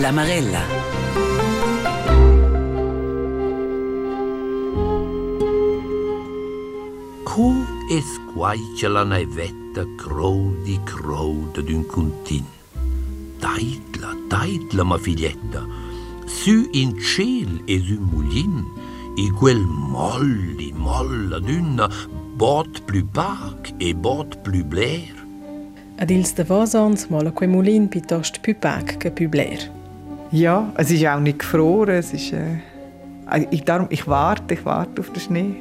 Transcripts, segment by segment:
La Marella. Co es quai la naivetta crow di crow d'un contin. Taitla, taitla, ma figlietta, su in ciel es un mulin, e quel molli, molla d'una, bot plus pac e bot plus blair. Ad ils de mala quei mulin piuttosto più pac che più blair. Ja, es ist auch nicht gefroren. Es ist, äh, ich, darum, ich warte, ich warte auf den Schnee.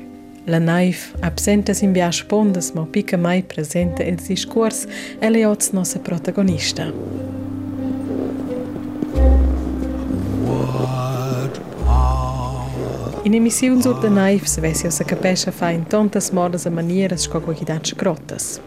La naiv, absenta sin via spondas, ma pica mai presente il discurs, è le oz nostra protagonista. In emissiun sur de naiv se vesi o se capescha fa in tantas modas e manieras sco quaquidat scrotas.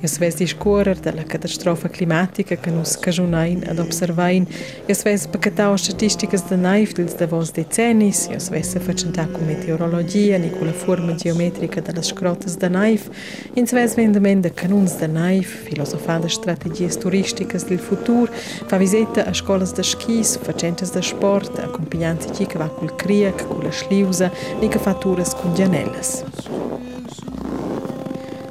Jos ves discuorer della catastrofa climatica che nus cajunain ad observain, jos ves pacatau statisticas de naiv dils de vos decennis, jos ves se facenta cu meteorologia ni cu la forma geometrica de las scrotas de naiv, ins ves vendament de canuns de naiv, filosofada strategias turisticas del futur, fa visita a scolas de skis, facentas de sport, accompagnanza chi che va cul criac, cu la schliusa, ni che fa turas cun gianellas.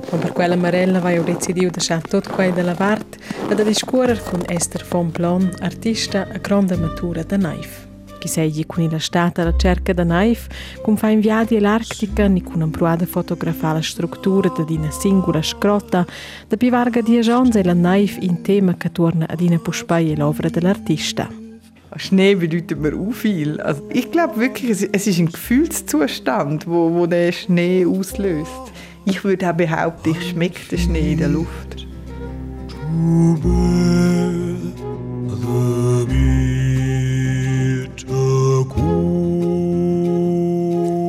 Ma per quella Marella vai ho decidiu deixar tot quei de la vart ed a discuorer con Esther von Plon, artista a grande matura da Naif. Chi sei con la stata alla cerca da Naif, con fa in viadi all'Arctica ni con impruada fotografare la struttura di una singola scrotta, da pivarga di agionza e la Naif in tema che torna ad una puspai l'opera dell'artista. Schnee bedeutet mir auch viel. Also ich glaube wirklich, es, es ist ein Gefühlszustand, wo, wo der Schnee auslöst. Ich würde auch behaupten, ich schmecke den Schnee in der Luft.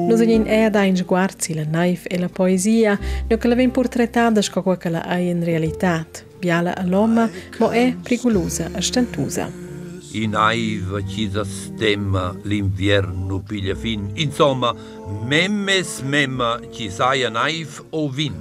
Nos agin è da in sguarzi la naif e la poesia, no che la ven portrettata sco che la hai in realtà. Biala all'oma, ma è pericolosa e stentusa. In aiva ci sa stemma l'inverno piglia fin. Insomma, memmes mem Jesaja Naif Ovin.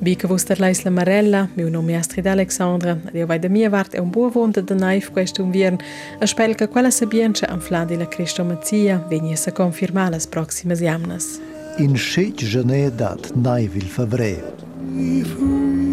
Bica vostra Leisla Marella, meu nome è Astrid Alexandra, ed io vai da mia parte e un buon vonta da Naif questo inverno, e spero che quella sabienza am flan della Cristo Mazzia venga e a confermare le prossime jamnas. In schic genè dat Naif il favre.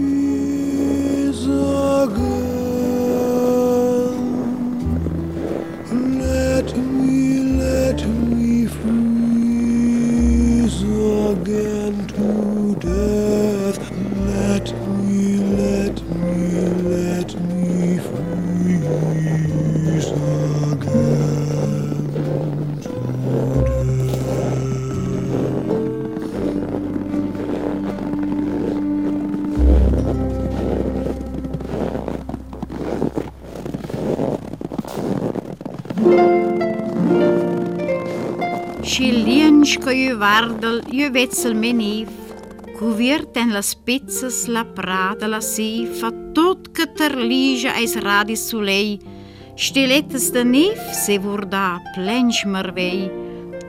Vardel, ju vetsel meniv. Cuviert en las pizzas, la prada, la si, fa tot che terligia eis radis sulei. Stilettes de nif se vorda plensch mervei.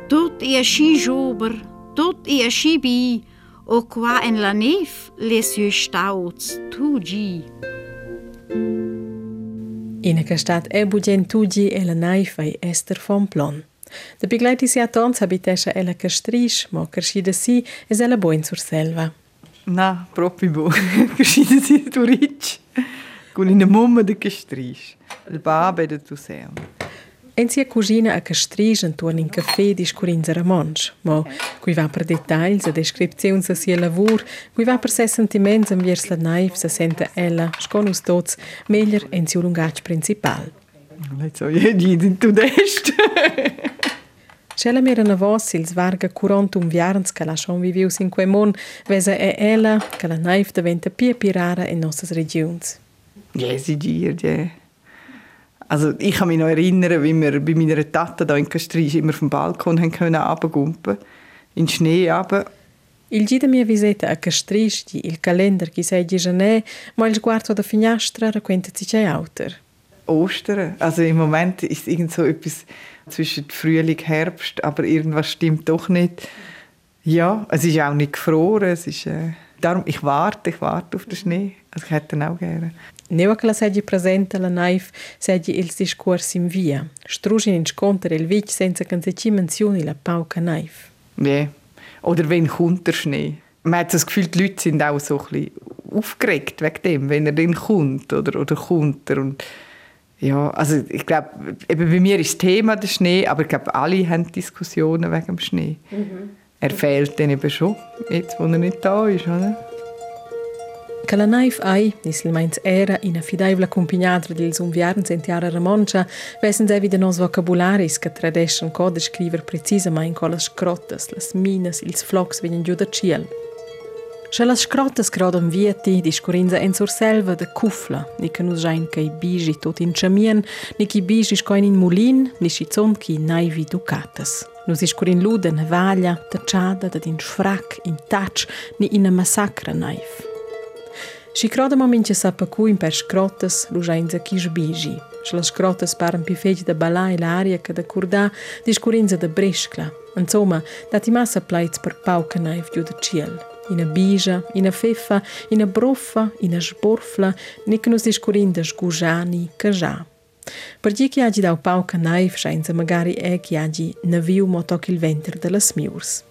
Tot e schi jober, tot e schi bi, o qua en la nef les ju stauts tu gi. In que stat e bugen tugi e la naif ai Esther von Plon. De begleiti si a tons habitescha ella che strisch, mo che scida si es ella boin sur selva. Na, proprio bo. Geschieden sie du rich. Con in mumma de gestrisch. Il babe de tu sem. En sia cugina a castrisch intorn in caffè di scurinza ramonsch, mo qui va per dettagls e descripziuns a sia lavur, qui va per ses sentiments enviers la naif se sente ella, sconus tots, meglier en sia lungatg principal. Leit so jeden tu dest. Scella mera na vos ils varga curantum viarns che la schon vivius in quei mon, vesa è ella che la naif diventa pia pirara in nossas regions. Ja, sie dir, ja. Also ich kann mich noch erinnern, wie wir bei meiner Tante da in Castrisch immer vom Balkon haben können runtergumpen, in den Schnee runter. Il gida mia visita a Castrisch, di il calender chi sei di janè, ma il sguardo da finestra racquenta si c'è auter. Ostern. Also im Moment ist irgend so etwas zwischen Frühling und Herbst, aber irgendwas stimmt doch nicht. Ja, es ist auch nicht gefroren. Es ist, äh, darum, ich warte, ich warte auf den Schnee. Also ich hätte ihn auch gerne. Neva che la seggi presente la naif, seggi ils discorsi in via. Strugi in sconter il vic senza che si menzioni la pauca naif. Ja. Oder wenn kommt der Schnee? Man hat das Gefühl, die Leute sind auch so ein bisschen aufgeregt wegen dem, wenn er dann kommt oder, oder kommt er. Und ja, also ich glaube, eben bei mir ist das Thema der Schnee, aber ich glaube, alle haben Diskussionen wegen dem Schnee. Mhm. Er fehlt dann eben schon, jetzt wo er nicht da ist, oder? Che la naif ai, nisselmeins era in affidabile accompagnatra dils unviarn sentiara Ramoncia, vessen se wieder nos vocabularis che tradeschen co de scriver precisamente co las scrottas, las minas, ils flocs vegnan giù da ciel. Sche las scrottas grodam vieti, discurinza en sur selva de kufla, ni che nus jain che i bigi tot in chamien, ni che i bigi scoin in mulin, ni si zon che naivi ducatas. Nus iscurin luden, vaglia, tacciada, da din sfrac, in tac, ni in a massacra naif. Și credem mince sa pacuin per scrotas lujainza chi sbigi. Și la scrotas paran pi fegi da balai l'aria che da curda discurinza da brescla. Insomma, dati massa plaits per pauca naif giù da ciel. Ina bija, ina feffa, ina broffa, ina sborfla, nici nus discurinda sgujani, caja. Per chi che hagi dau pauca naif, scienza magari è che hagi naviu motoc il venter de las miurs.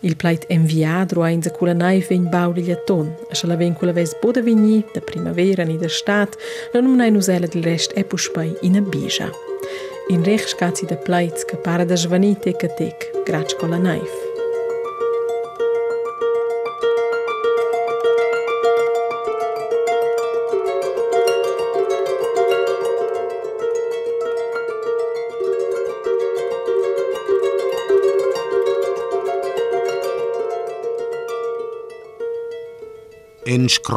Il pleit enviadro a inza cula nai vegn bau di ton, a la ven cula ves boda vigni, da primavera ni da stat, la num nai nusela del rest e puspai in a bija. In rech scazzi da pleit che para da svanite e catec, grac con la naif.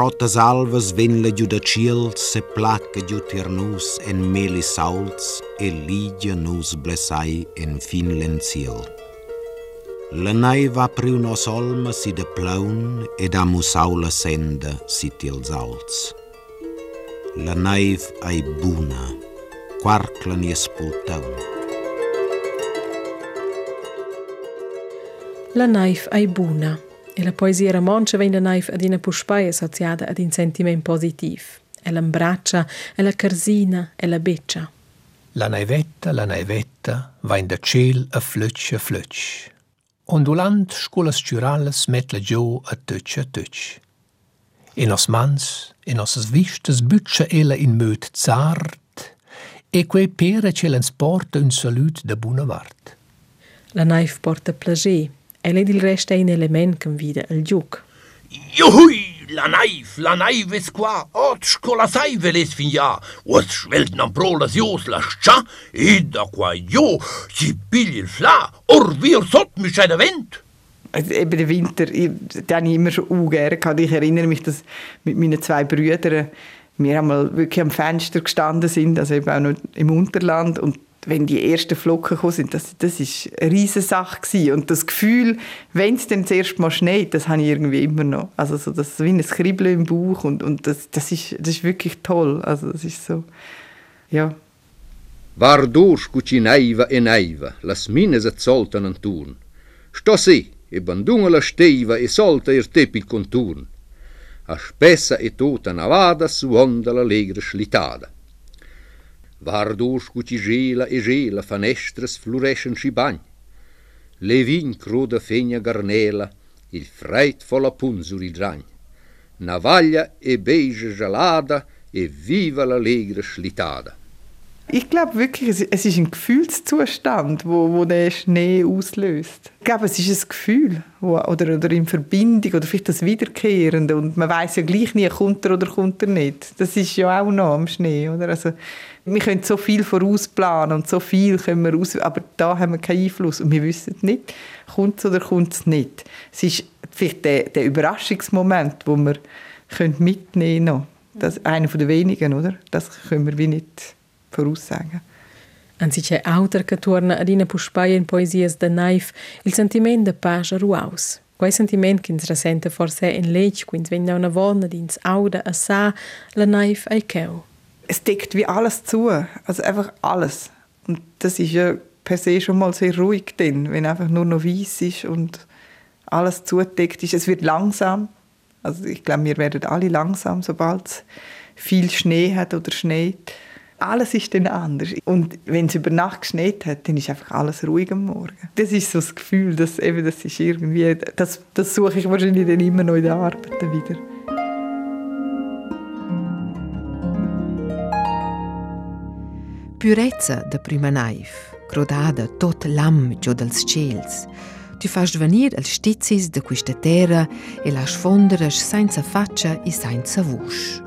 Scrotas alvas ven la giuda ciel se placa giu nus en meli sauls e ligia nus blessai en fin lenciel. La naiva priu nos olma si de plaun ed amus aula senda si tils alts. La naiv ai buna, quarclan i espultaun. La naif ai buna, E la poesia romancia vena naif ad ina puspai associata ad un sentiment positiv. E l'imbraccia, e la carsina, e la beccia. La naivetta, la naivetta, va in da ciel a flutsch a flutsch. Ondulant scuolas ciurales met la giù a tutsch a tutsch. E nos mans, e nos vistas butcha ella in möt zart, e quei pere ce l'ens porta un salut da buna vart. La naif porta plager, e led il rest è un element che vide il giuc. Juhui, la naif, la naif es qua, ot scola saive les fin ja, os schwelt nam pro las jos la scha, e da qua jo, si pigli il fla, or wir sot mich da vent. Also eben der Winter, ich, den habe ich immer schon ungern gehabt. Ich erinnere mich, dass mit meinen zwei Brüdern wir einmal wirklich am Fenster gestanden sind, also eben auch noch im Unterland und wenn die ersten Flocken gekommen sind, das, das ist eine riesige Sache gewesen. Und das Gefühl, wenn es dann das erste Mal schneit, das habe ich irgendwie immer noch. Also so das wie ein Kribbeln im Bauch und, und das, das, ist, das ist wirklich toll. Also das ist so, ja. Vardurs cuci naiva e naiva, las mines et soltan an turn. Sto si, e bandunga la steiva e solta ir tepi conturn. A spessa e tota navada su onda la legre slitada. Vardus cuci gela e gela fanestras flurescen sci bagn. Le vin cruda fegna garnela, il freit fo la punzur il dragn. Navaglia e beige gelada e viva l'allegre schlitada. Ich glaube wirklich, es, es ist ein Gefühlszustand, wo, wo der Schnee auslöst. Ich glaube, es ist ein Gefühl wo, oder, oder in Verbindung oder vielleicht das Wiederkehrende und man weiß ja gleich nie, kommt er oder kommt er nicht. Das ist ja auch noch am Schnee, oder? Also, wir können so viel vorausplanen und so viel können wir aus, aber da haben wir keinen Einfluss und wir wissen nicht, kommt es oder kommt es nicht. Es ist vielleicht der, der Überraschungsmoment, wo wir können mitnehmen können. Das ist einer der wenigen, oder? Das können wir wie nicht voraussagen. Anziché autor che torna ad ina puspaia in poesias de naif, il sentiment de pace ruaus. Quei sentiment che ens rasenta forse in lech, quins vegna una vonna dins auda a sa, la naif ai keu. Es deckt wie alles zu, also einfach alles. Und das ist ja per se schon mal sehr ruhig drin, wenn einfach nur noch weiß ist und alles zudeckt ist. Es wird langsam, also ich glaube, wir werden alle langsam, sobald es viel Schnee hat oder schneit. Alles ist dann anders. Und wenn es über Nacht geschneit hat, dann ist einfach alles ruhig am Morgen. Das ist so das Gefühl, dass eben, das ist irgendwie, das, das suche ich wahrscheinlich dann immer noch in den Arbeiten wieder. Purezza da prima naif, crodada tot l'am giù dels ciels. Tu fas venir els stizis de questa terra e las fonderes senza faccia e senza vusch.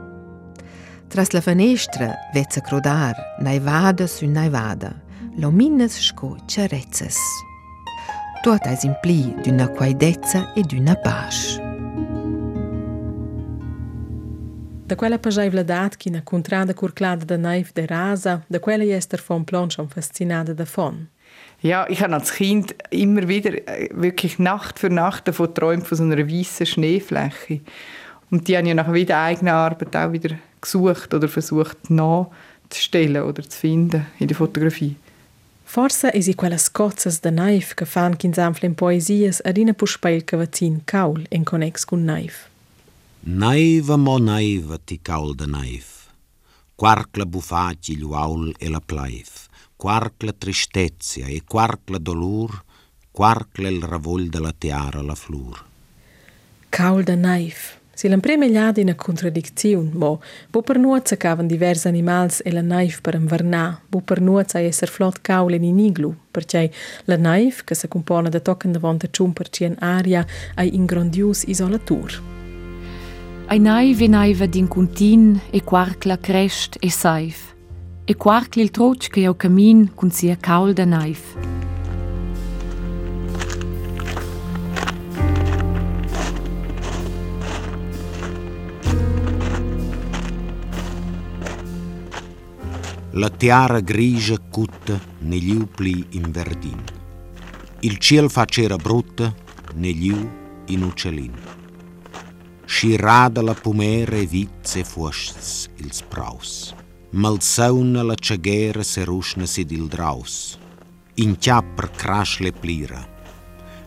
Tras la finestra vezza crodar, naivada su naivada, lomines sco ciarezzes. Tot es impli d'una quaidezza e d'una pace. Da quella pageivla dat che na contrada curclada da naiv de rasa, da quella jester von plan schon fascinada davon. Ja, ich habe als Kind immer wieder äh, wirklich Nacht für Nacht davon geträumt, von so einer weißen Schneefläche. Und die haben ja nach wieder eigener Arbeit auch wieder gesucht oder versucht nachzustellen oder zu finden in der Fotografie. Forse è si quelle scozzas da naiv che fan chinzanfle in poesias ad ina puspail cavazin caul in connex con naiv. Naiva mo naiva ti caulda naif. Quarcla bufaci liuaul e la plaif, quarcla tristezia e quarcla dolur, quarcla il ravol della tiara la flur. Caulda naif. Si l'han premegliata in una contraddizione, bo, bo per noi cercavano diversi animali e la naif per invernà, bo per noi sai essere flot caule in iglu, perché la naif, che si compone da toccando vonta cium per cien aria, è ingrandius isolatur. Ai naiv e naiva din cuntin e quarcla crest e saif. E quarcli il troc che au camin cun sia caul da naiv. La tiara grigia cutta negli upli in verdin. Il ciel facera brutta negli u in uccellin. Scirada la pumera e vizze fuosts ils praus. Malsauna la ceghera se rusna sid il draus. In chiapper crash le plira.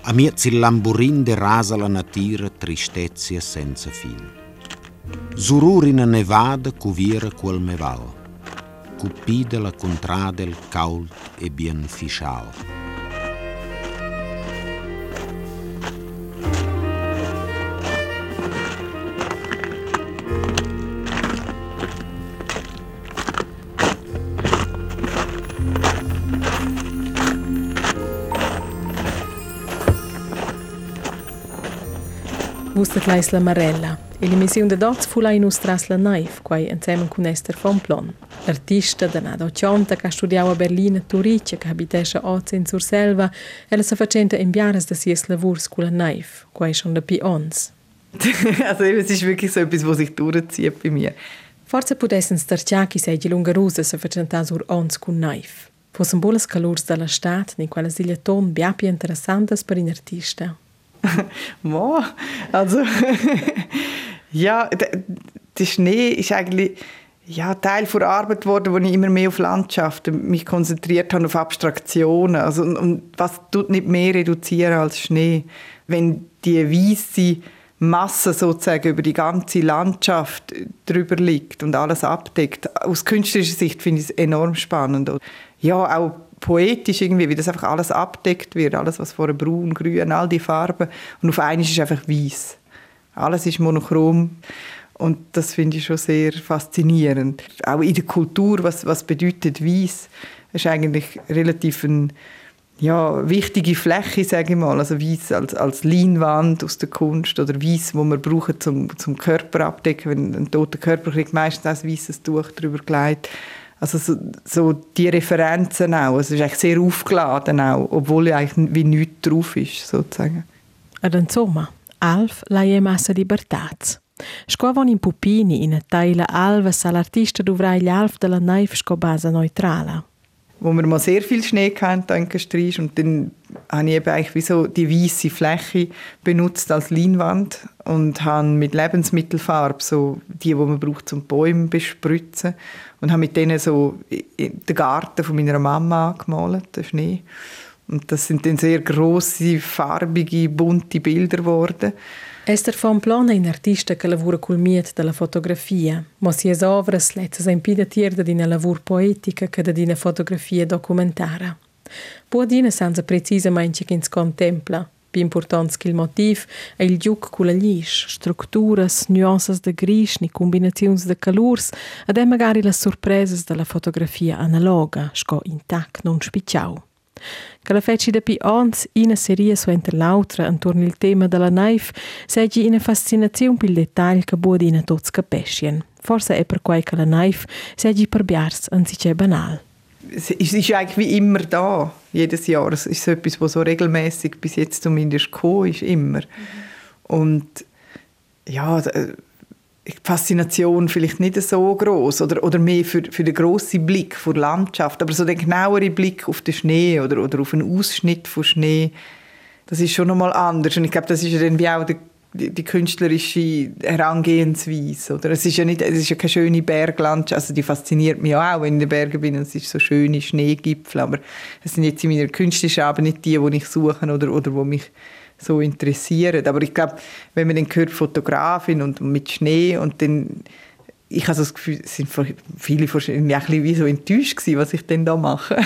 A miez il lamburin de rasa la natira tristezia senza fin. Zururina nevada cuvira quel meval cupida la contradel cault e bien fischal. Wustet leis la Marella. E l'emissiun de dots fu la inustras la naif, quai insieme con Esther von Plon. L'artista da nada occianta che studiava a Berlino e Turice, che abitesce a in Surselva, e la sa facenta in biares da sies lavurs con la naif, quai schon da pi ons. also es ist wirklich so etwas, was sich durchzieht bei mir. Forse pudessen starciachi sei di lungarusa sa facenta sur ons con naif. Fossen bolas calurs dalla stat, ni quella siglia ton biapi interessantes per in artista. Also ja, der, Schnee ist eigentlich ja, Teil der Arbeit geworden, wo ich immer mehr auf Landschaften mich konzentriert habe, auf Abstraktionen. Also, und, und was tut nicht mehr reduzieren als Schnee? Wenn die weiße Masse sozusagen über die ganze Landschaft drüber liegt und alles abdeckt. Aus künstlerischer Sicht finde ich es enorm spannend. Ja, auch poetisch irgendwie, wie das einfach alles abdeckt wird, alles was vorher braun, grün, all die Farben. Und auf einmal ist einfach weiß. Alles ist monochrom. Und das finde ich schon sehr faszinierend. Auch in der Kultur, was, was bedeutet weiß, ist eigentlich relativ eine ja, wichtige Fläche, sage ich mal, also weiß als, als Leinwand aus der Kunst oder weiß, wo man braucht zum, zum Körper abdecken, wenn ein toter Körper kriegt meistens ein weißes Tuch drüber gelegt also so, so die Referenzen auch. Es ist eigentlich sehr aufgeladen auch, obwohl eigentlich wie nichts drauf ist, sozusagen. Ed insomma, Alf la è massa libertats. Scovon in pupini in teile alves all'artista dovrai gli Alf della naiv sco base neutrala. Wo wir mal sehr viel Schnee hatten in Gestrisch und dann habe ich eben eigentlich wie so die weiße Fläche benutzt als Leinwand und habe mit Lebensmittelfarbe so die, die man braucht zum Bäume bespritzen und habe mit denen so den Garten von meiner Mama gemalt, den Schnee. Und das sind dann sehr große, farbige, bunte Bilder geworden. Esther von Plon è un artista che lavora col miet della fotografia, ma si ovras lezzas impida tier da una lavur poetica che da una fotografia documentara. Può dire senza precisamente che ins contempla, più importante che il motiv è il giuc con la lis, strutturas, nuances de gris, ni combinazioni de calurs, ed è magari le sorprese della fotografia analoga, sco intact non spicciau. Che la feci da pi ons ina serie su enter l'altra intorno il tema della knife, seggi una fascinazione per il dettaglio che buodi in tots capiscien. Forse è per quai che la knife seggi per biars anziché banal. es ist eigentlich wie immer da, jedes Jahr. Es ist so etwas, was so regelmäßig bis jetzt zumindest gekommen ist, immer. Und ja, Faszination vielleicht nicht so groß oder, oder mehr für, für den grossen Blick vor Landschaft, aber so der genauere Blick auf den Schnee oder, oder auf einen Ausschnitt von Schnee, das ist schon nochmal anders. Und ich glaube, das ist ja dann wie auch die, die künstlerische Herangehensweise. Oder? Es, ist ja nicht, es ist ja keine schöne Berglandschaft, also die fasziniert mich auch, wenn ich in den Bergen bin und es ist so schöne Schneegipfel, aber es sind jetzt in meiner künstlerischen Arbeit nicht die, die ich suche oder, oder die mich so interessieren. Aber ich glaube, wenn man dann hört Fotografin und mit Schnee und dann ich habe das Gefühl, es sind viele wahrscheinlich ein bisschen wie so enttäuscht gewesen, was ich denn da mache.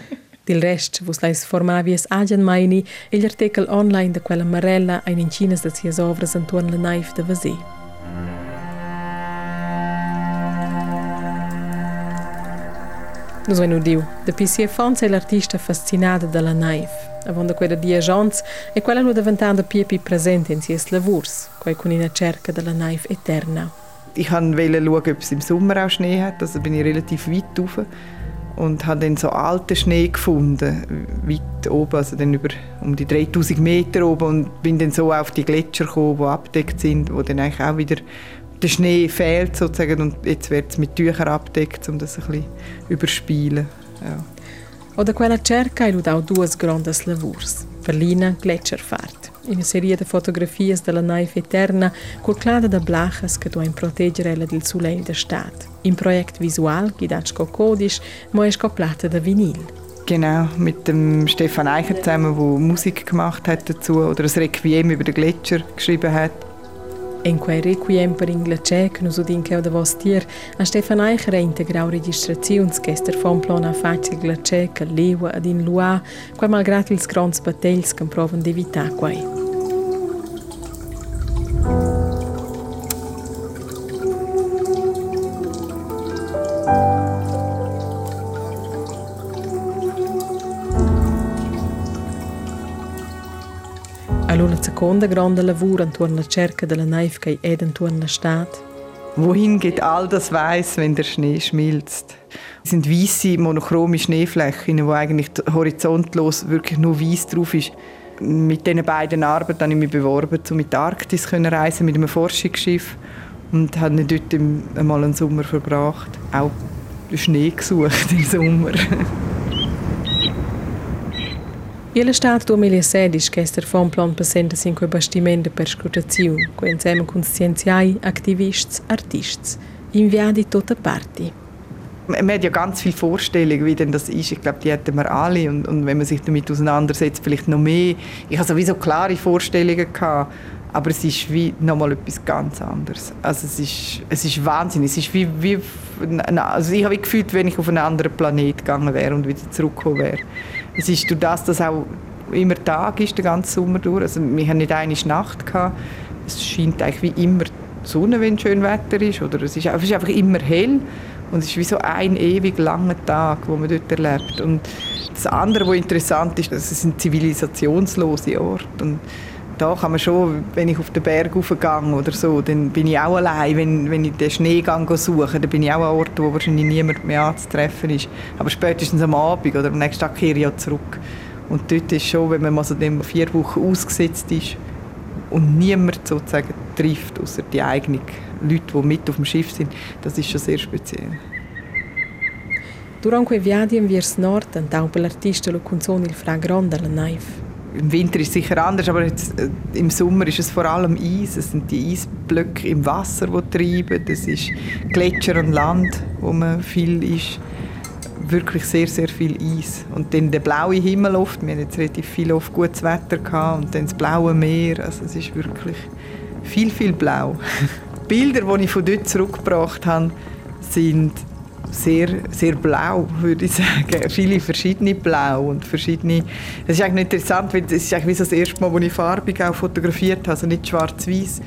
Dil rest, vos lais formavies agen maini, e l'artikel online de quella marella ein incinas de sias ovras antuan la naif de Vasé. Nos venu diu, de PCA Fons è l'artista fascinata dalla naif. Avonda quella di agents e quella nu diventando più più presente in sies lavurs, con una cerca della naif eterna. Ich wollte schauen, ob es im Sommer auch Schnee hat, also bin ich relativ weit rauf und habe dann so alten Schnee gefunden, weit oben, also dann über um die 3000 Meter oben. Und bin dann so auf die Gletscher gekommen, die abdeckt sind, wo dann eigentlich auch wieder der Schnee fehlt sozusagen und jetzt wird es mit Tüchern abdeckt, um das ein bisschen überspielen. Ja. Oder quella cerca hai auch duas grandes lavurs, Berlina Gletscherfahrt. Una serie di fotografie della naive eterna colclada da blachas che doin proteggere ella del soleil da stat. Im Projekt visual guidat co codis, ma es plata da vinil. Genau, mit dem Stefan Eicher zusammen, der Musik gemacht hat dazu oder ein Requiem über den Gletscher geschrieben hat. En quei requiem per in glacier che nos udin che da vostir, a Stefan Eicher integrau registrazions che ester von plan a facil glacier che lewa ad in lua, quai malgrat ils grands battels che provan d'evitar quai. Seconda grande lavoro intorno alla cerca della che è intorno alla Stadt. Wohin geht all das Weiß, wenn der Schnee schmilzt? Es sind weiße, monochrome Schneeflächen, wo eigentlich horizontlos wirklich nur weiß drauf ist. Mit diesen beiden Arbeiten habe ich mich beworben, um mit der Arktis zu reisen mit einem Forschungsschiff und habe dort einmal einen Sommer verbracht. Auch Schnee gesucht im Sommer. Ele Stato 2016 che ester fa un plan presente sin quei bastimenti per scrutazione, co insieme con scienziai, aktivisti, artisti, inviati tutte parti. Man hat ja ganz viele Vorstellungen, wie denn das ist. Ich glaube, die hätten wir alle. Und, und wenn man sich damit auseinandersetzt, vielleicht noch mehr. Ich hatte sowieso klare Vorstellungen gehabt, aber es ist wie nochmal etwas ganz anderes. Also es ist, es ist Wahnsinn. Es ist wie, wie also ich habe gefühlt, wenn ich auf einen anderen Planet gegangen wäre und wieder zurückgekommen wäre. Es ist durch das, dass auch immer Tag ist, den ganzen Sommer durch. Also wir haben nicht eine Nacht gehabt. Es scheint eigentlich wie immer Sonne, wenn schön Wetter ist. Oder es ist, es ist einfach immer hell. Und es ist wie so ein ewig langer Tag, den man dort erlebt. Und das andere, was interessant ist, es sind zivilisationslose Orte. Und da kann man schon, wenn ich auf den Berg raufgehe oder so, dann bin ich auch allein. Wenn, wenn ich den Schneegang suche, dann bin ich auch an Ort, wo wahrscheinlich niemand mehr anzutreffen ist. Aber spätestens am Abend oder am nächsten Tag kehre ich ja zurück. Und dort ist schon, wenn man mal so dem vier Wochen ausgesetzt ist und niemand sozusagen trifft, außer die eigenen Leute, die mit auf dem Schiff sind, das ist schon sehr speziell. Durante quei viadi vers nord, antau per l'artista lo canzone il fra grande la naive. Im Winter ist es sicher anders, aber jetzt, äh, im Sommer ist es vor allem Eis. Es sind die Eisblöcke im Wasser, die treiben. Es ist Gletscher und Land, wo man viel ist. wirklich sehr, sehr viel Eis. Und dann der blaue Himmel oft, wir hatten jetzt relativ viel oft gutes Wetter gehabt, und dann das blaue Meer, also es ist wirklich viel, viel blau. Bilder, die ich von dort zurückgebracht habe, sind sehr, sehr blau, würde ich sagen. Viele verschiedene Blau und verschiedene... Es ist eigentlich interessant, weil es ist eigentlich das erste Mal, wo ich farbig auch fotografiert habe, also nicht schwarz-weiß.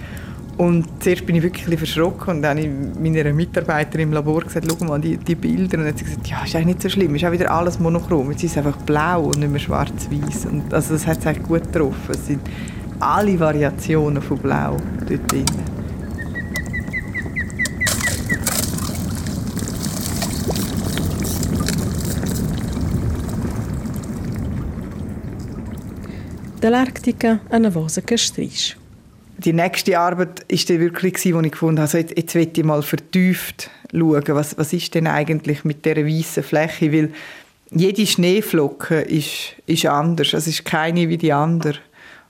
Und zuerst bin ich wirklich verschrocken und dann habe ich meiner Mitarbeiterin im Labor gesagt, schau mal die, die Bilder. Und dann hat sie gesagt, ja, ist eigentlich nicht so schlimm, ist auch wieder alles monochrom. Jetzt ist es einfach blau und nicht mehr schwarz-weiß. Also das hat es eigentlich gut getroffen. Es sind alle Variationen von Blau dort drin. Dall'Arctica a Navosa Castris. Die nächste Arbeit war dann wirklich, wo ich gefunden habe, also jetzt, jetzt will ich mal vertieft schauen, was, was ist denn eigentlich mit dieser weißen Fläche, weil jede Schneeflocke ist, ist anders, es ist keine wie die andere.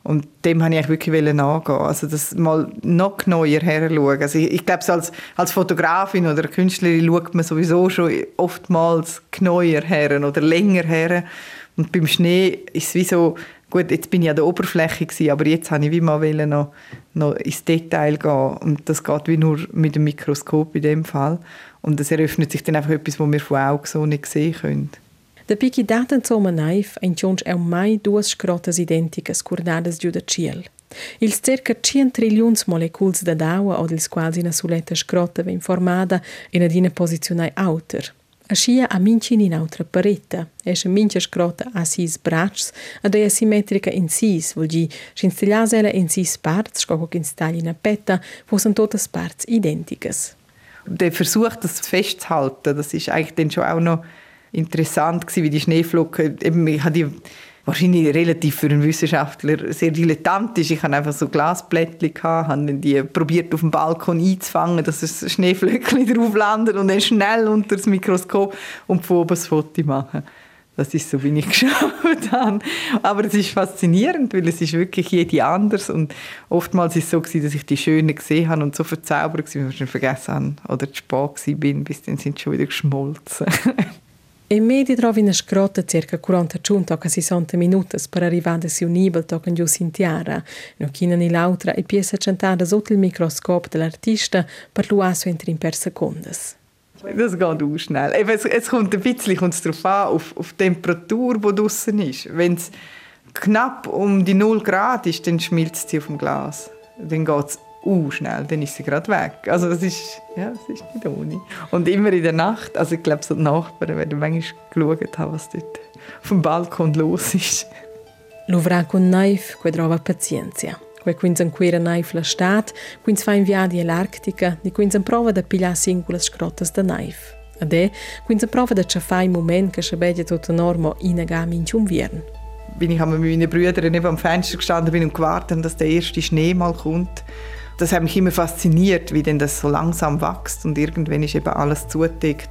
Und dem wollte ich wirklich nachgehen. Also das mal noch neuer her schauen. Also ich, ich glaube, als, als Fotografin oder Künstlerin schaut man sowieso schon oftmals neuer her oder länger her. Und beim Schnee ist es wie so, gut, jetzt bin ich an der Oberfläche gewesen, aber jetzt habe ich wie mal noch, noch ins Detail gehen und das geht wie nur mit dem Mikroskop in dem Fall und es eröffnet sich dann einfach etwas, was wir von Augen so nicht sehen können. Da piqui data insomma naif, ein cionch è mai duas scrotas identicas curdadas giù da ciel. Ils circa 100 trillions moleculs da daua od ils quals ina suletta scrota ven formada in adina posizionai auter. Aschia a mincin in autra paretta, esce mincia scrota a sis bracs, ad ei asimmetrica in sis, vuol gi, scinstiglias ella in sis parts, scoco che instagli in petta, fossan totas parts identicas. Der Versuch, das festzuhalten, das ist eigentlich dann schon auch noch interessant gewesen, wie die Schneeflocken, eben, ich habe die wahrscheinlich relativ für einen Wissenschaftler sehr dilettantisch. Ich hatte einfach so Glasblättchen, habe die probiert auf dem Balkon einzufangen, dass es Schneeflöckchen drauf landet und dann schnell unter das Mikroskop und von oben das Foto machen. Das ist so, wie ich geschaut habe. Aber es ist faszinierend, weil es ist wirklich jede anders und oftmals ist es so gewesen, dass ich die Schönen gesehen habe und so verzaubert war, dass ich schon vergessen habe oder zu spät bin, bis dann sind sie schon wieder geschmolzen. E medi trovi una scrotta circa 40 giunto a 60 minuti per arrivare a un nibel toccando giù Sintiara, no china ni l'altra e piesa centata sotto il microscopio dell'artista per l'uasso in per secondes. Das geht auch schnell. Eben, es, es kommt ein bisschen darauf an, auf, auf die Temperatur, die draußen ist. Wenn es knapp um die 0 Grad ist, dann schmilzt sie auf dem Glas. Dann geht es uh, schnell, dann ist sie gerade weg. Also das ist, ja, das ist nicht ohne. Und immer in der Nacht, also ich glaube, so die Nachbarn werden manchmal geschaut haben, was dort auf dem Balkon los ist. L'uvra con naif, que trova pazienza. Que quins anquera naif la stat, quins fa inviadi all'Arctica, di quins an prova da pigliar singulas scrotas da naif. Ade, quins an prova da ciafai moment che schabedia tot normo inagami in ciumviern. Bin ich mit meinen Brüdern neben am Fenster gestanden bin und gewartet, dass der erste Schnee mal kommt das hat mich immer fasziniert, wie denn das so langsam wächst und irgendwann ist eben alles zugedeckt.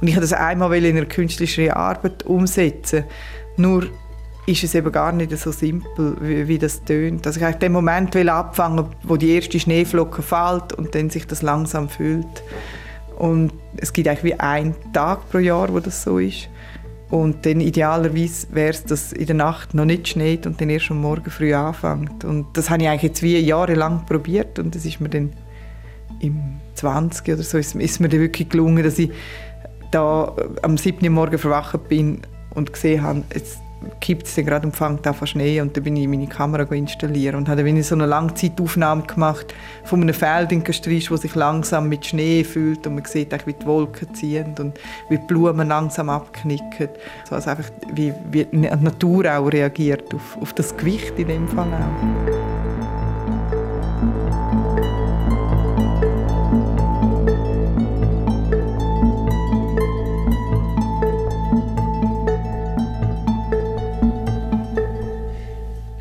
Und ich wollte das einmal in einer künstlerischen Arbeit umsetzen. Nur ist es eben gar nicht so simpel, wie, wie das tönt. Also ich wollte den Moment abfangen, wo die erste Schneeflocke fällt und dann sich das langsam füllt. Und es gibt eigentlich wie einen Tag pro Jahr, wo das so ist. Und dann idealerweise wäre es, dass in der Nacht noch nicht schneit und dann erst am Morgen früh anfängt. Und das habe ich eigentlich jetzt wie jahrelang probiert und das ist mir dann im 20 oder so ist, ist mir dann wirklich gelungen, dass ich da am 7. Morgen verwacht bin und gesehen habe, jetzt kippt es gerade und fängt an Schnee und dann bin ich meine Kamera installieren und habe dann so eine Langzeitaufnahme gemacht von einem Feld in Gestrisch, wo sich langsam mit Schnee füllt und man sieht wie die Wolken ziehen und wie die Blumen langsam abknicken. So also einfach wie, wie die Natur auch reagiert auf, auf das Gewicht in dem Fall auch.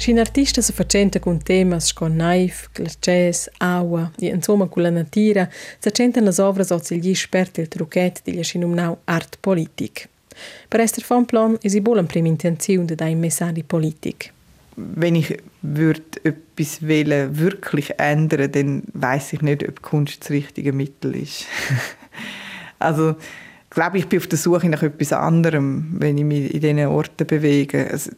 Scin artista se facenta con temas con naif, glaces, agua e insomma con la natura, se centan las ovras o gli esperti il truchet di gli schinumnau art politic. Per Esther von Plan ist ich wohl eine prima Intention de dein Message Politik. Wenn ich würde etwas wollen, wirklich ändern, dann weiß ich nicht, ob Kunst das richtige Mittel ist. also glaube, ich bin auf der Suche nach etwas anderem, wenn ich mich in diesen Orten bewege. Also,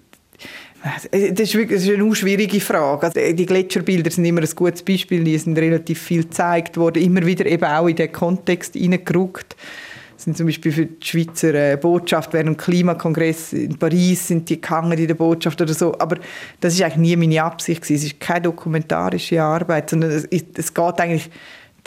das ist, wirklich, eine schwierige Frage. Also die Gletscherbilder sind immer ein gutes Beispiel. Die sind relativ viel gezeigt worden, immer wieder eben auch in den Kontext hineingerückt. Sind zum Beispiel für die Schweizer äh, Botschaft während dem Klimakongress in Paris sind die gehangen in der Botschaft oder so. Aber das ist eigentlich nie meine Absicht gewesen. Es ist keine dokumentarische Arbeit, sondern es, es geht eigentlich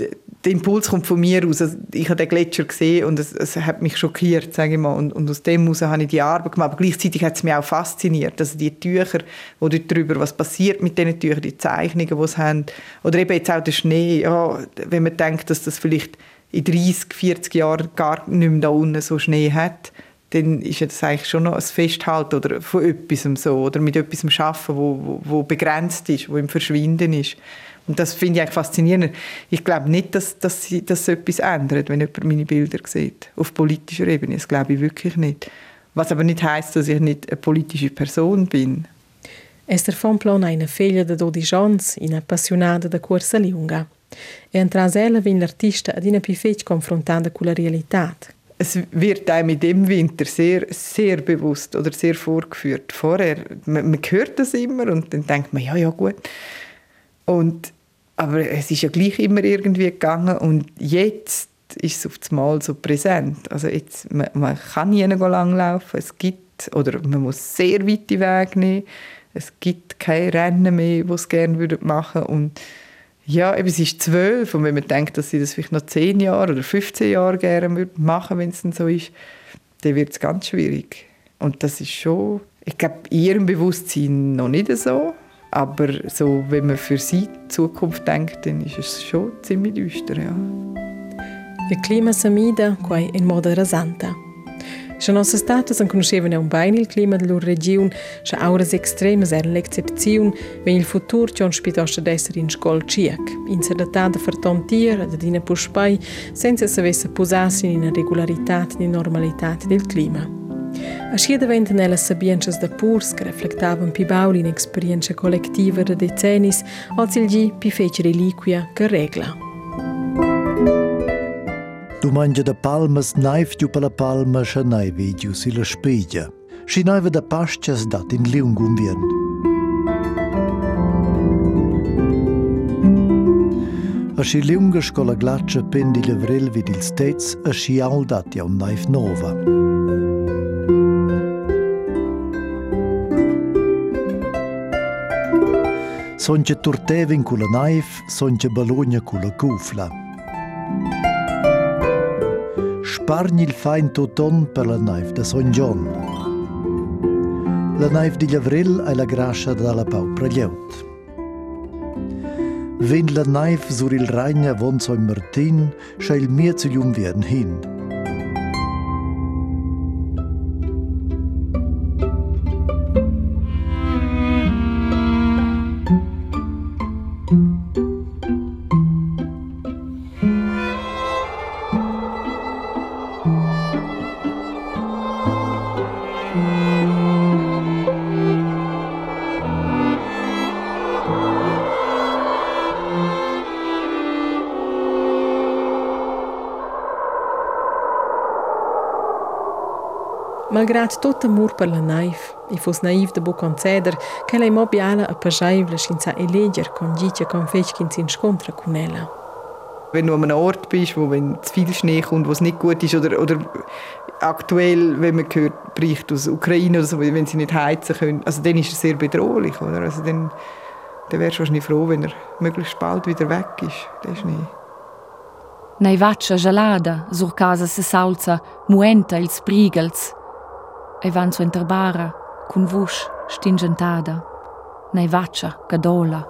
der Impuls kommt von mir aus. Also ich habe den Gletscher gesehen und es, es hat mich schockiert, sage ich mal. Und, und aus dem heraus habe ich die Arbeit gemacht. Aber gleichzeitig hat es mich auch fasziniert. Also die Tücher, wo dort drüber, was passiert mit diesen Tüchern, die Zeichnungen, die sie haben. Oder eben jetzt auch der Schnee. Ja, wenn man denkt, dass das vielleicht in 30, 40 Jahren gar nicht mehr da unten so Schnee hat, dann ist das eigentlich schon noch ein Festhalten oder von etwas so, oder mit etwas arbeiten, wo, wo, wo begrenzt ist, wo im Verschwinden ist. Und das finde ich eigentlich faszinierend. Ich glaube nicht, dass, dass, sie, dass etwas ändert, wenn jemand meine Bilder sieht. Auf politischer Ebene. Das glaube ich wirklich nicht. Was aber nicht heißt, dass ich nicht eine politische Person bin. Esther Fonplon è una figlia di 12 anni, un'appassionata di corsa lunga. E entras ella vin l'artista ad una più confrontata con la realtà. Es wird einem in dem Winter sehr, sehr bewusst oder sehr vorgeführt. Vorher, man, man hört das immer und dann denkt man, ja, ja, gut. Und aber es ist ja gleich immer irgendwie gegangen und jetzt ist es auf das Mal so präsent. Also jetzt, man, man kann nie langlaufen, es gibt, oder man muss sehr weite Wege nehmen, es gibt keine Rennen mehr, die es gerne machen würden. Und ja, eben, es ist zwölf und wenn man denkt, dass sie das vielleicht noch zehn Jahre oder 15 Jahre gerne machen wenn es dann so ist, dann wird es ganz schwierig. Und das ist schon, ich glaube, ihrem Bewusstsein noch nicht so. Aber so, wenn man für sie die Zukunft denkt, dann ist es schon ziemlich düster. Ja. Il clima s'amida quai in moda rasanta. Se nossa stata san conoscevano un bene il clima della regione, se auras extremas erano l'excepzione, wenn il futuro ci ospitosta d'essere in scuola ciac, in sedatata fertontier, ad adina puspai, senza s'avesse posassi in una regolarità e normalità del clima. Aschi daventen ellas sabienchas da purs che reflectavan pi bauli in esperienza collettiva de decennis, als il gi pi fece reliquia che regla. Du manje dhe palmas naif gju pala palma shë naivi gju si la shpijgja. Shi naive da pash që s'datin liungu më A është i liungë shkolla pendi që pindi vid il stets, është i auldatja unë naif nova. Son që turtevin kula naif, son që bëlonjë kulë kufla. Kufla. Spargni il fain toton per la naif da Son John. La naif di Llavril è la grascia dalla pau praglieut. Wenn la naif sur il ragna von Son Martin, scha il mir zu jum werden hin. Malgrad tot amor per la naif, i fos naiv de bo conceder, che lei mobiala a pajaivla scinza eleger con gitia con fechkin sin scontra con ella. Wenn du an einem Ort bist, wo wenn zu viel Schnee kommt, wo es nicht gut ist, oder, oder aktuell, wenn man hört, bricht aus Ukraine oder so, wenn sie nicht heizen können, also dann ist es sehr bedrohlich, oder? Also dann, dann wärst du wahrscheinlich froh, wenn er möglichst bald wieder weg ist, der Schnee. Nei vaccia gelada, sur casa se salza, muenta ils prigels, e van su interbara, cun vusch stingentada, nei vaccia gadola.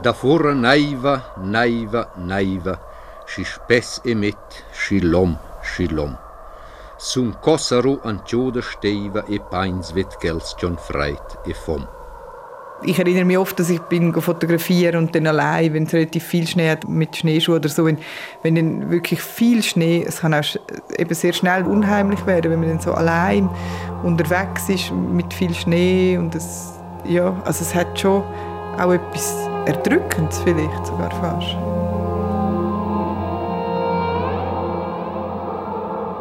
Da fora naiva, naiva, naiva, si spess emet, si lom, si lom. Sun Kossaro an Tjoda steiva e pains vet gels John Freit e fom. Ich erinnere mich oft, dass ich bin fotografieren und dann allein, wenn es relativ viel Schnee hat, mit Schneeschuhen oder so, wenn, wenn dann wirklich viel Schnee, es kann auch eben sehr schnell unheimlich werden, wenn man dann so allein unterwegs ist mit viel Schnee und es, ja, also es hat schon auch etwas Erdrückendes vielleicht sogar fast.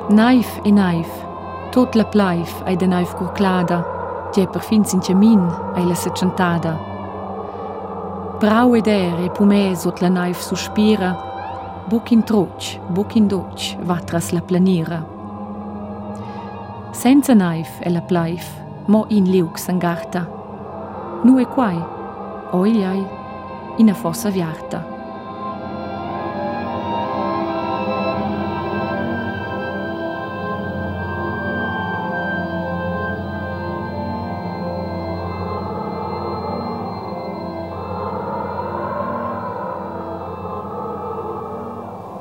Naif e naif, tot la plaif ai de naif curclada, tie per fin sin camin ai la secentada. Brau ed er e pumes ot la naif suspira, buc in troc, buc in doc, va tras la planira. Senza naif e la plaif, mo in liux angarta. Nu e quai, oigliai, in a fossa viarta.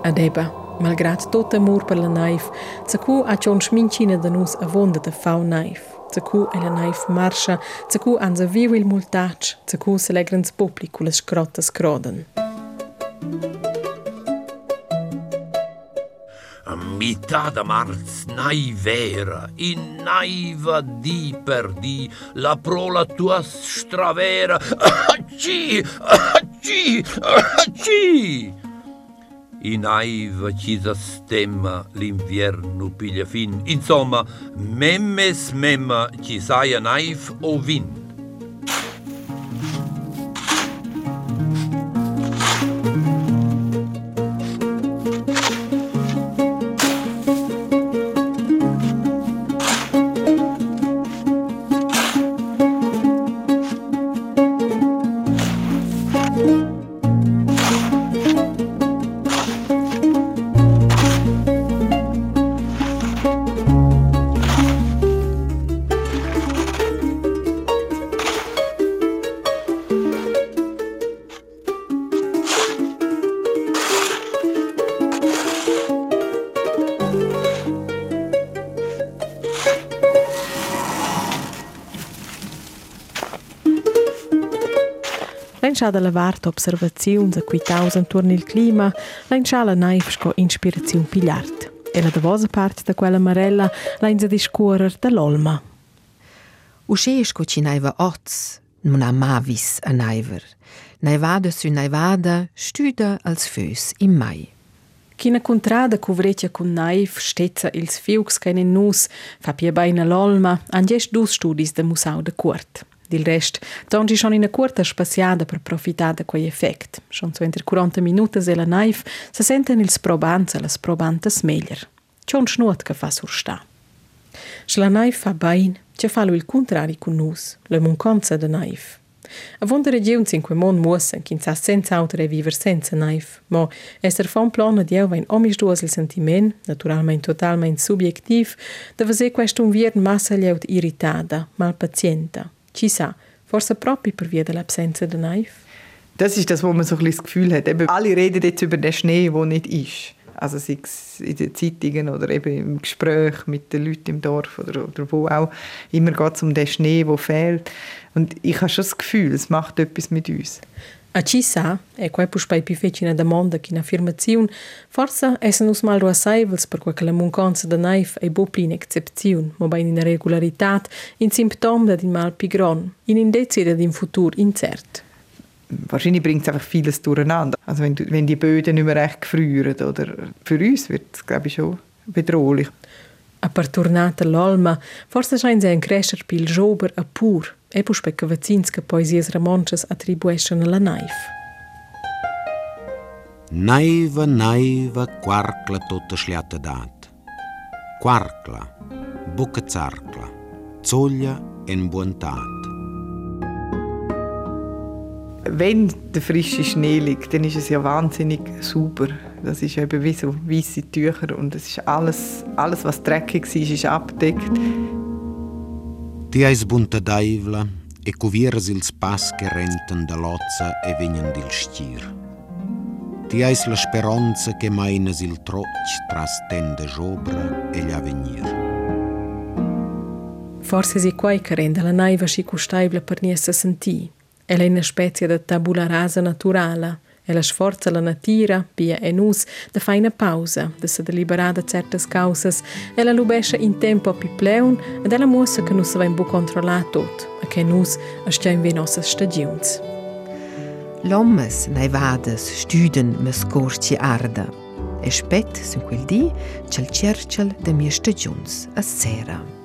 Adeba, malgrad tot amor per la naif, zacu a cion schmincina da nus avonda da fau naif. Zacu e la naif marscha, zacu anza viu il multac, zacu se legrans popli cu las scrottas croden. Mità da marz naivera, in naiva di per di, la pro la tua stravera, acci, acci, acci! In aiva ci stemma l'invierno piglia fin. Insomma, memmes memma ci saia naif o vin. L'ainscha da lavart observaziuns a quitaus intorno il clima, l'ainscha la naif sco inspiraziun pigliart. E la davosa part da quella marella l'ainza discuorer da l'olma. Usce sco ci naiva oz, non ha mavis a naiver. Naivada su naivada stüda als fös im mai. China contrada cuvretia cun naif stezza ils fiux in nus fa pia baina l'olma han gest dus studis de musau de Kurt. Dil rest, dongi schon in a curta spaziada per profitar da quei effect. Schon 240 minutas la naif, se senten ils probants e las probantas meglier. Cion schnuot che fa sursta. sta. Schla naif fa bain, ce falo il contrari cu nus, le munconza de naif. A vondere in quei mon muossen, chin sa senza autere e viver senza naif, mo esser fa un plano di eu vain omis duosel sentiment, naturalmein totalmein subjektiv, da vase quest un vier massa lieut irritada, mal pazienta. Ci forse proprio per via dell'absenza de naif. Das ist das, wo man so ein das Gefühl hat. Eben, alle reden jetzt über den Schnee, der nicht ist. Also sei es in den Zeitungen oder eben im Gespräch mit den Leuten im Dorf oder, oder wo auch. Immer geht es um den Schnee, der fehlt. Und ich habe schon das Gefühl, es macht etwas mit uns. A ci sa, e quai pus pai pi feci una domanda che un'affermazione, forse essen us mal ruasaivels per quel che la munconza de naif ei bo pli in excepzione, ma bei in regularità, in simptom da din mal pi gron, in indezi da din futur incert. Wahrscheinlich bringt es einfach vieles durcheinander. Also wenn, wenn die Böden nicht mehr recht gefrieren, oder für uns wird es, glaube ich, schon bedrohlich. A per tornata l'olma, forse schein se un crescer pil jober a pur, e pus pe che vazins che poesies ramonches attribuescen alla naif. Naiva, naiva, quarcla tota schliata dat. Quarcla, buca zarcla, zoglia en buontat. Wenn der frische Schnee liegt, dann ist es ja wahnsinnig sauber. Das ist eben wie so weiße Tücher und es ist alles, alles was dreckig war, ist abgedeckt. Ti eis bunta daivla e cuvieras ils pas che renten da lozza e vegnan dil stier. Ti eis la speranza che mainas il troc tras tende jobra e l'avenir. Forse si quai che rende la naiva si custaibla per niessa sentì. Ella è una specie di tabula rasa naturale. Ella sforza la natura, pia e nus, da fa una pausa, da se deliberare da certas causas. Ella lubescia in tempo più pleun ed ella muossa che nus in bu controllare tot, e che nus stiamo in nossas stagions. L'ommes naivades stüden mes corci arda. e spet su quel dì c'è il cercel de mie stagiuns a sera.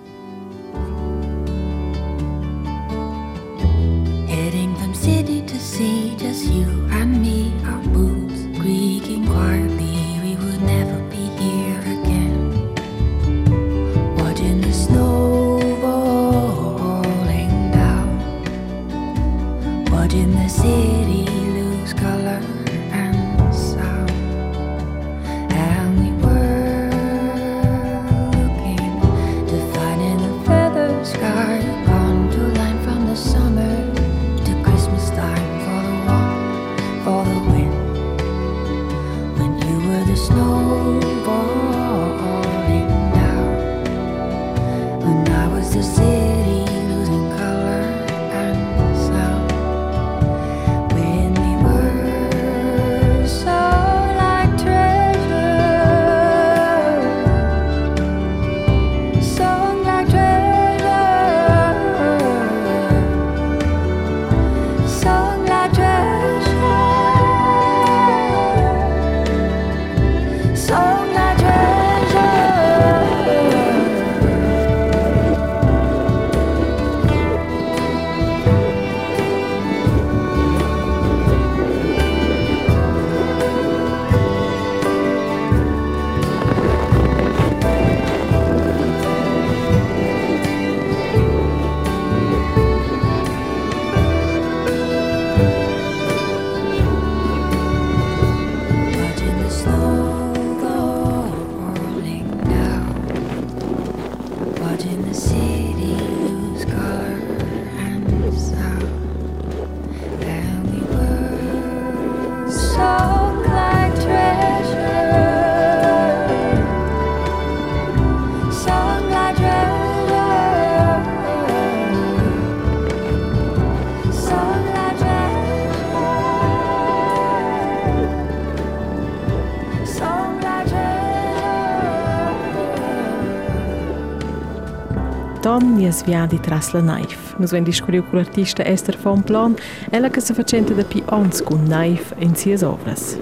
Don nies viadi tras la naif. Nus ven discuriu cu l'artista Esther von Plan, ella che se facenta da pi ons cun naif in sias ovras.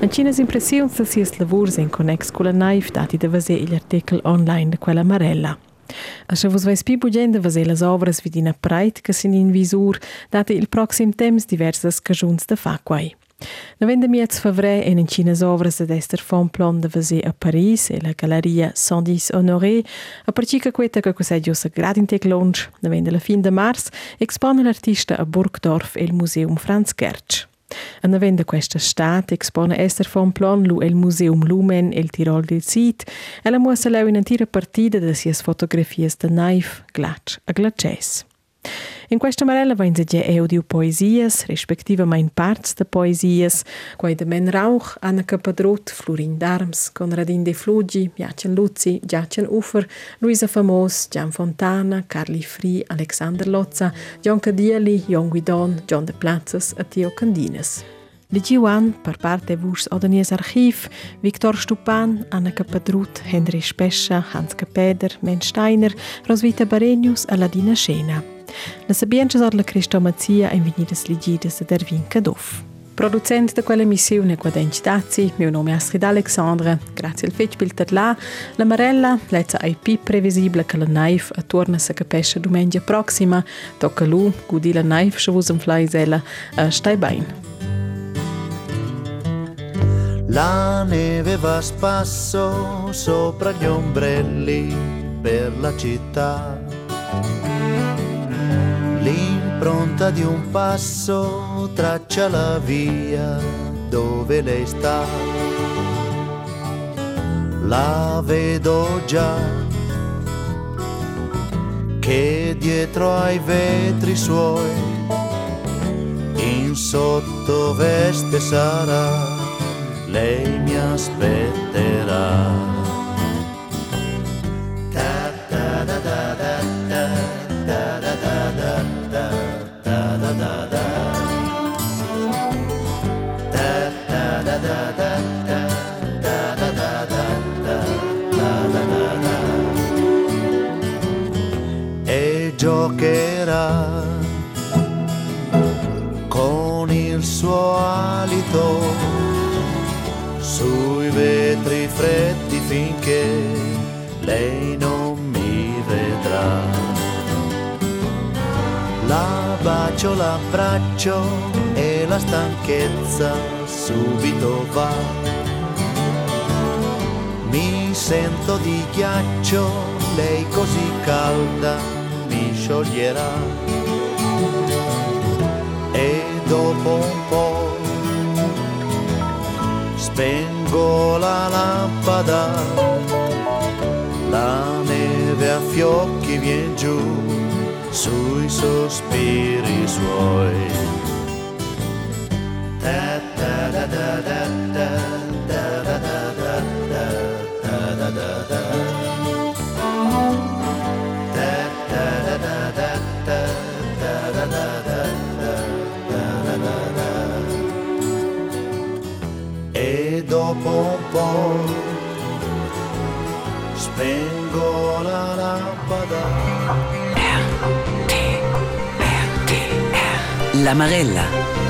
En cinas impressiuns da sias lavurs in connex cu la naif dati da vase il artikel online de quella Marella. A se vos vais pi bugent da vase las ovras vidina preit che sin in visur, dati il proxim temps diversas cajuns da faquai. Novembre miez favre en in cinas ovras ad Esther von Plan de vase a Paris e la Galeria 110 Honoré, a parcica queta che cos'è giusta gradintec lunch, novembre la fin de mars, expone l'artista a Burgdorf e il Museum Franz Gertsch. A novembre questa stat expone Esther von Plan lu el Museum Lumen e il Tirol del Sid e la muossa leu in antira partida de sias fotografias de naif, glatsch a glaces. In questa marella vain se audio poesias, respektivamente parts de poesias, quai de Men Rauch, Anna Capadrot, Florin Darms, Conradin de Flugi, Jacen Luzzi, Jacen Ufer, Luisa Famos, Gian Fontana, Carli Fri, Alexander Lozza, John Cadieli, Jon Guidon, John de Platzes e Tio Candines. De Giuan, per parte vus Odanies Archiv, Viktor Stupan, Anna Capadrut, Henry Spescha, Hans Capeder, Men Steiner, Roswitha Barenius e Ladina Scena. La sabienza or la Cristomazia in venidas ligidas ad Ervin Cadoff. Producent de quella missione qua denci dazi, mio nome è Astrid Alexandra, grazie al fetch bil là, la Marella, lezza ai pi previsibile che la naif a torna sa capesce domenica prossima, tocca lu, gudi la naif, se vus un stai bene. La neve va a spasso sopra gli ombrelli per la città. L'impronta di un passo traccia la via dove lei sta. La vedo già che dietro ai vetri suoi in sottoveste sarà lei mi aspetterà. Sui vetri freddi finché lei non mi vedrà. La bacio, l'abbraccio e la stanchezza subito va. Mi sento di ghiaccio, lei così calda mi scioglierà. E dopo un po' spengo la lampada, la neve a fiocchi vien giù sui sospiri suoi. Spengo la lampada. La Marella.